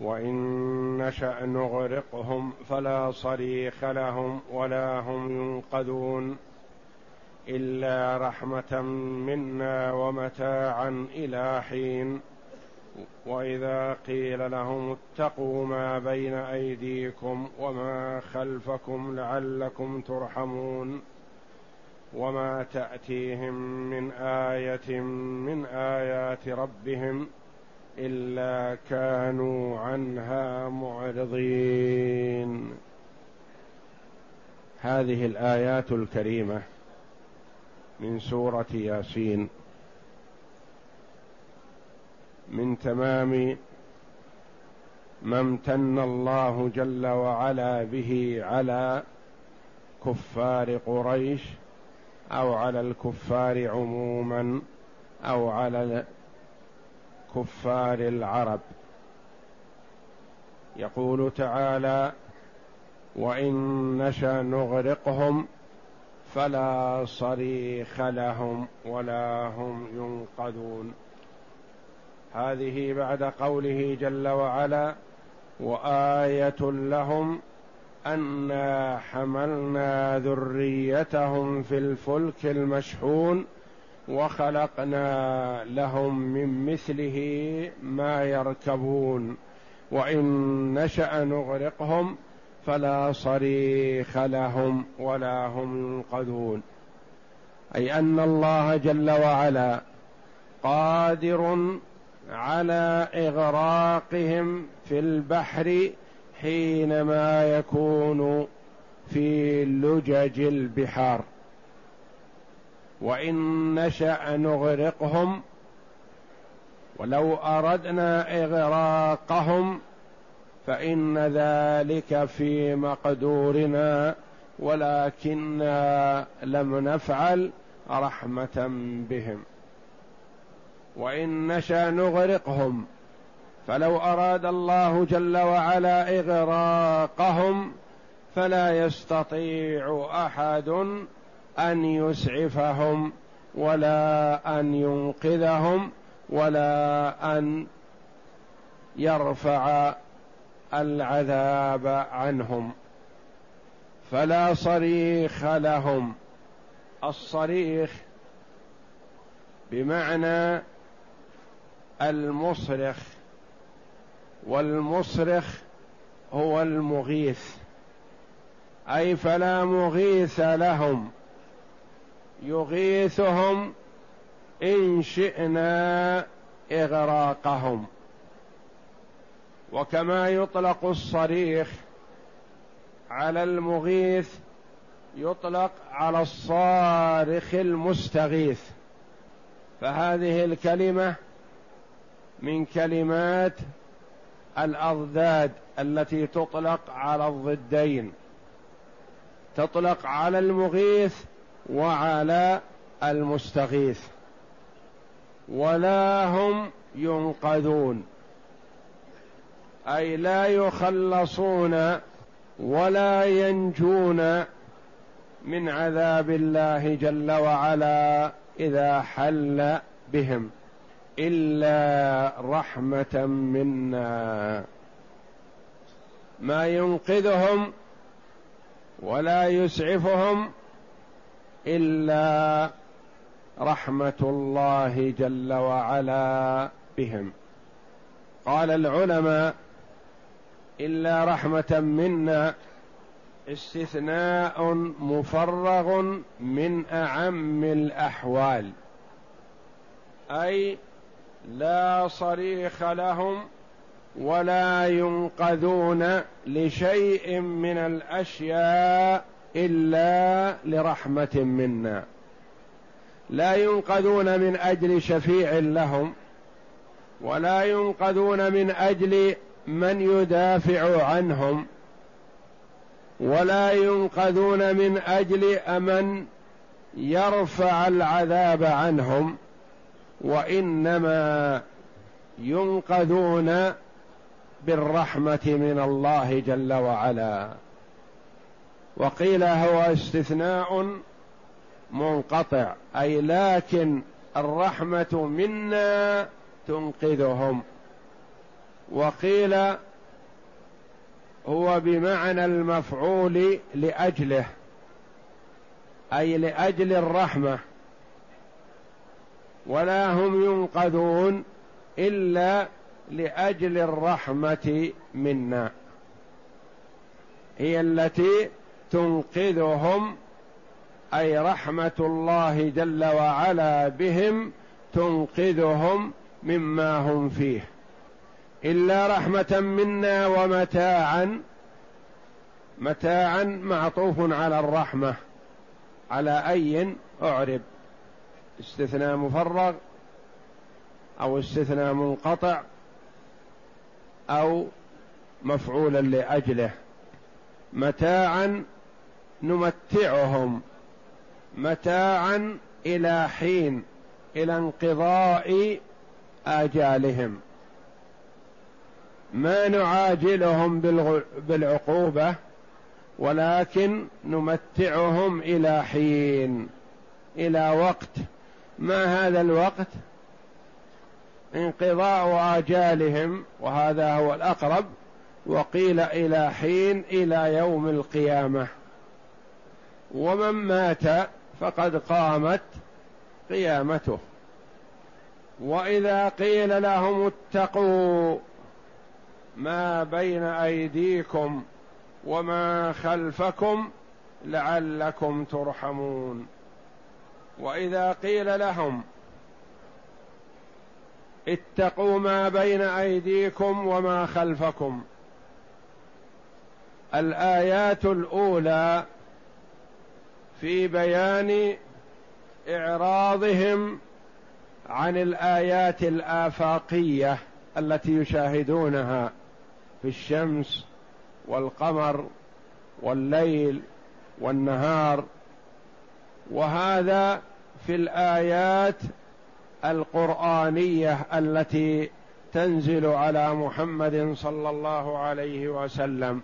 وإن نشأ نغرقهم فلا صريخ لهم ولا هم ينقذون إلا رحمة منا ومتاعا إلى حين. وإذا قيل لهم اتقوا ما بين أيديكم وما خلفكم لعلكم ترحمون. وما تأتيهم من آية من آيات ربهم إلا كانوا عنها معرضين. هذه الآيات الكريمة من سورة ياسين. من تمام ما امتن الله جل وعلا به على كفار قريش أو على الكفار عموما أو على كفار العرب. يقول تعالى وإن نشأ نغرقهم فلا صريخ لهم ولا هم ينقذون. هذه بعد قوله جل وعلا وآية لهم أنا حملنا ذريتهم في الفلك المشحون وخلقنا لهم من مثله ما يركبون. وإن نشأ نغرقهم فلا صريخ لهم ولا هم ينقذون. أي أن الله جل وعلا قادر على إغراقهم في البحر حينما يكون في لجج البحار. وإن نشأ نغرقهم ولو أردنا إغراقهم فإن ذلك في مقدورنا ولكنا لم نفعل رحمة بهم. وإن نشأ نغرقهم فلو أراد الله جل وعلا إغراقهم فلا يستطيع أحد أن يسعفهم ولا أن ينقذهم ولا أن يرفع العذاب عنهم. فلا صريخ لهم. الصريخ بمعنى المصرخ والمصرخ هو المغيث أي فلا مغيث لهم. يغيثهم إن شئنا إغراقهم. وكما يطلق الصريخ على المغيث يطلق على الصارخ المستغيث. فهذه الكلمة من كلمات الأضداد التي تطلق على الضدين. تطلق على المغيث وعلى المستغيث. ولا هم ينقذون. أي لا يخلصون ولا ينجون من عذاب الله جل وعلا إذا حل بهم. إلا رحمة منا. ما ينقذهم ولا يسعفهم إلا رحمة الله جل وعلا بهم. قال العلماء إلا رحمة منا استثناء مفرغ من أعم الأحوال أي لا صريخ لهم ولا ينقذون لشيء من الأشياء إلا لرحمة منا. لا ينقذون من أجل شفيع لهم ولا ينقذون من أجل من يدافع عنهم ولا ينقذون من أجل أمن يرفع العذاب عنهم وإنما ينقذون بالرحمة من الله جل وعلا. وقيل هو استثناء منقطع. أي لكن الرحمة منا تنقذهم. وقيل هو بمعنى المفعول لأجله. أي لأجل الرحمة. ولا هم ينقذون إلا لأجل الرحمة منا. هي التي تنقذهم أي رحمة الله جل وعلا بهم تنقذهم مما هم فيه. إلا رحمة منا ومتاعا متاعا معطوف على الرحمة على أي أعرب؟ استثناء مفرغ أو استثناء منقطع أو مفعولا لأجله. متاعا نمتعهم متاعا إلى حين إلى انقضاء آجالهم. ما نعاجلهم بالعقوبة ولكن نمتعهم إلى حين إلى وقت. ما هذا الوقت؟ انقضاء آجالهم وهذا هو الأقرب. وقيل إلى حين إلى يوم القيامة. ومن مات فقد قامت قيامته. وإذا قيل لهم اتقوا ما بين أيديكم وما خلفكم لعلكم ترحمون. وإذا قيل لهم اتقوا ما بين أيديكم وما خلفكم. الآيات الأولى في بيان إعراضهم عن الآيات الآفاقية التي يشاهدونها في الشمس والقمر والليل والنهار. وهذا في الآيات القرآنية التي تنزل على محمد صلى الله عليه وسلم.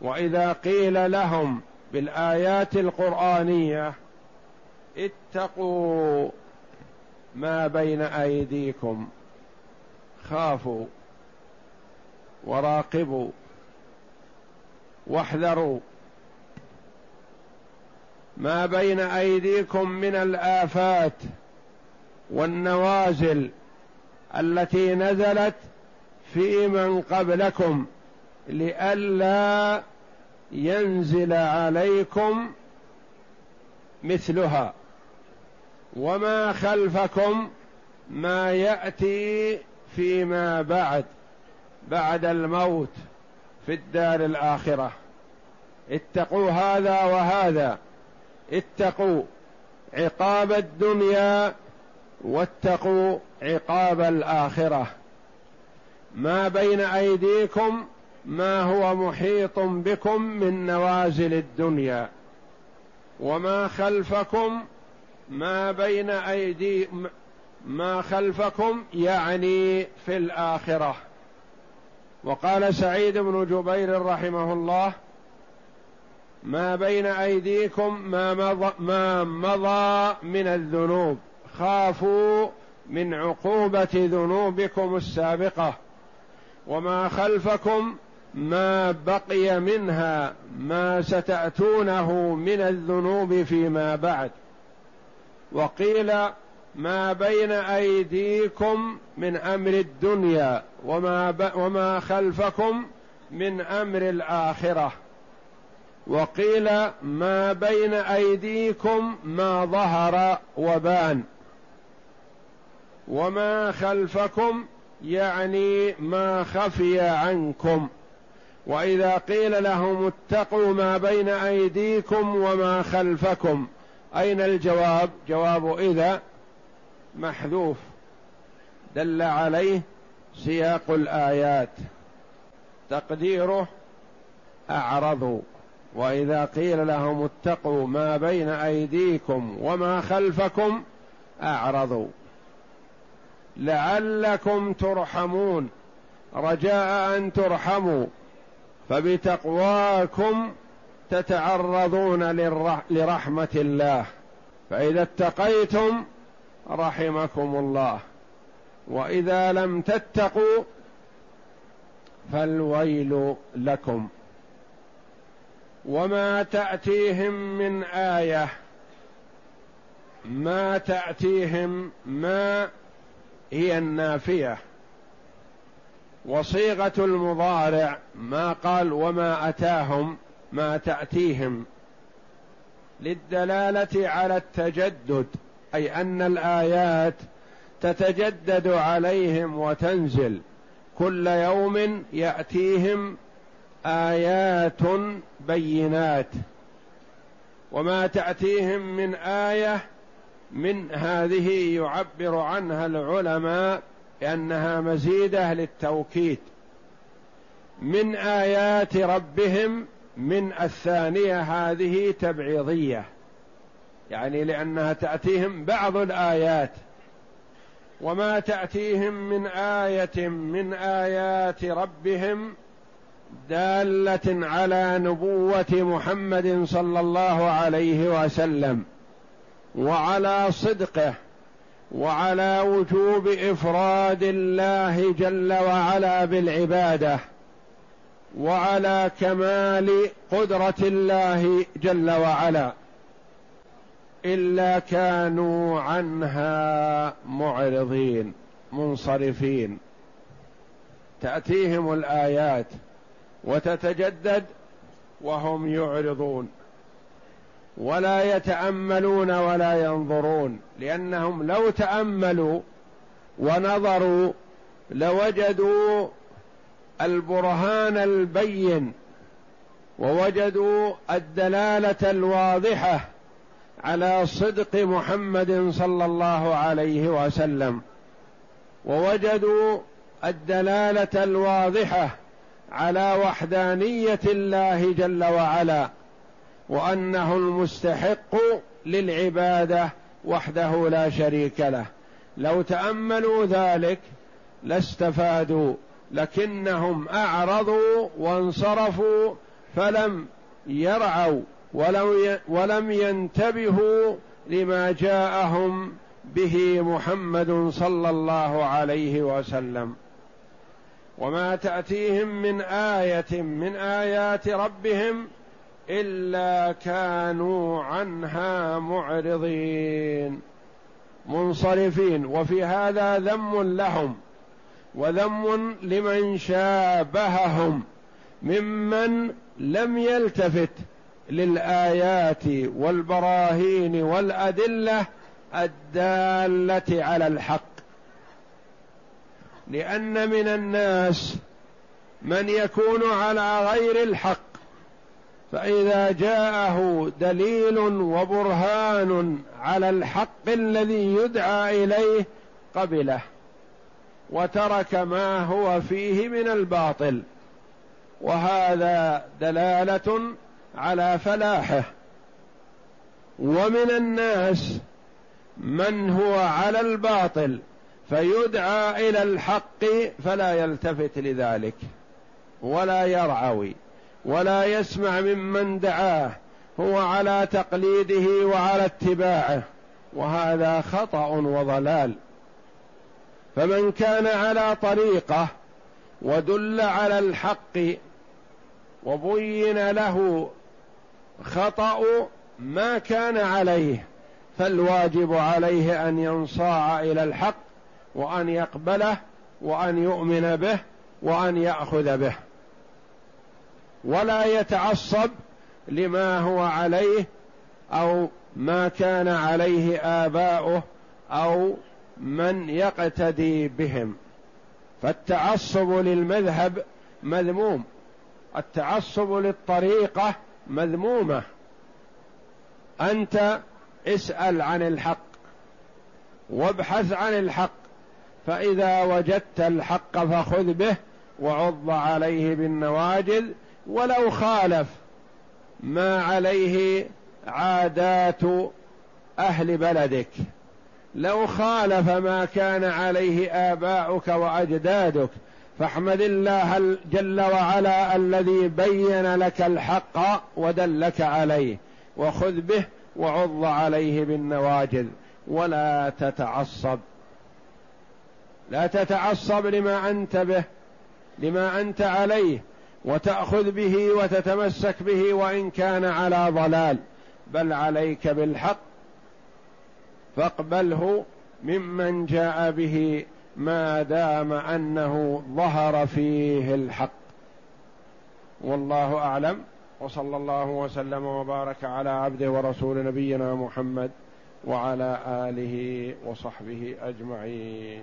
وإذا قيل لهم بالآيات القرآنية اتقوا ما بين أيديكم خافوا وراقبوا واحذروا. ما بين أيديكم من الآفات والنوازل التي نزلت في من قبلكم لئلا ينزل عليكم مثلها وما خلفكم ما يأتي فيما بعد بعد الموت في الدار الآخرة. اتقوا هذا وهذا اتقوا عقاب الدنيا واتقوا عقاب الآخرة. ما بين أيديكم ما هو محيط بكم من نوازل الدنيا وما خلفكم ما بين أيدي ما خلفكم يعني في الآخرة. وقال سعيد بن جبير رحمه الله ما بين أيديكم ما مضى, ما مضى من الذنوب. خافوا من عقوبة ذنوبكم السابقة. وما خلفكم ما بقي منها ما ستأتونه من الذنوب فيما بعد. وقيل ما بين أيديكم من أمر الدنيا وما ب... وما خلفكم من أمر الآخرة. وقيل ما بين أيديكم ما ظهر وبان. وما خلفكم يعني ما خفي عنكم. وإذا قيل لهم اتقوا ما بين أيديكم وما خلفكم. أين الجواب؟ جواب إذا محذوف. دل عليه سياق الآيات. تقديره اعرضوا وإذا قيل لهم اتقوا ما بين أيديكم وما خلفكم اعرضوا لعلكم ترحمون. رجاء أن ترحموا. فبتقواكم تتعرضون لرحمة الله. فإذا اتقيتم رحمكم الله. وإذا لم تتقوا فالويل لكم. وما تأتيهم من آية. ما تأتيهم ما هي النافية. وصيغة المضارع ما قال وما أتاهم ما تأتيهم للدلالة على التجدد أي أن الآيات تتجدد عليهم وتنزل. كل يوم يأتيهم آيات بينات. وما تأتيهم من آية من هذه يعبر عنها العلماء بانها مزيدة للتوكيد من آيات ربهم من الثانية هذه تبعيضية. يعني لأنها تأتيهم بعض الآيات. وما تأتيهم من آية من آيات ربهم دالة على نبوة محمد صلى الله عليه وسلم وعلى صدقه. وعلى وجوب إفراد الله جل وعلا بالعبادة وعلى كمال قدرة الله جل وعلا إلا كانوا عنها معرضين منصرفين. تأتيهم الآيات وتتجدد وهم يعرضون. ولا يتأملون ولا ينظرون لأنهم لو تأملوا ونظروا لوجدوا البرهان البين ووجدوا الدلالة الواضحة على صدق محمد صلى الله عليه وسلم ووجدوا الدلالة الواضحة على وحدانية الله جل وعلا. وأنه المستحق للعبادة وحده لا شريك له. لو تأملوا ذلك لاستفادوا لكنهم أعرضوا وانصرفوا فلم يرعوا ولم ينتبهوا لما جاءهم به محمد صلى الله عليه وسلم. وما تأتيهم من آية من آيات ربهم إلا كانوا عنها معرضين منصرفين. وفي هذا ذم لهم وذم لمن شابههم ممن لم يلتفت للآيات والبراهين والأدلة الدالة على الحق. لأن من الناس من يكون على غير الحق فإذا جاءه دليل وبرهان على الحق الذي يدعى إليه قبله وترك ما هو فيه من الباطل. وهذا دلالة على فلاحه. ومن الناس من هو على الباطل فيدعى إلى الحق فلا يلتفت لذلك ولا يرعوي. ولا يسمع ممن دعاه هو على تقليده وعلى اتباعه. وهذا خطأ وضلال. فمن كان على طريقة ودل على الحق وبين له خطأ ما كان عليه فالواجب عليه أن ينصاع إلى الحق وأن يقبله وأن يؤمن به وأن يأخذ به. ولا يتعصب لما هو عليه أو ما كان عليه آباؤه أو من يقتدي بهم. فالتعصب للمذهب مذموم. التعصب للطريقة مذمومة. أنت اسأل عن الحق وابحث عن الحق. فإذا وجدت الحق فخذ به وعض عليه بالنواجذ ولو خالف ما عليه عادات أهل بلدك. لو خالف ما كان عليه آباؤك وأجدادك فاحمد الله جل وعلا الذي بين لك الحق ودلك عليه وخذ به وعض عليه بالنواجذ. ولا تتعصب. لا تتعصب لما أنت به لما أنت عليه. وتأخذ به وتتمسك به وإن كان على ضلال. بل عليك بالحق. فاقبله ممن جاء به ما دام أنه ظهر فيه الحق. والله أعلم. وصلى الله وسلم وبارك على عبده ورسول نبينا محمد وعلى آله وصحبه أجمعين.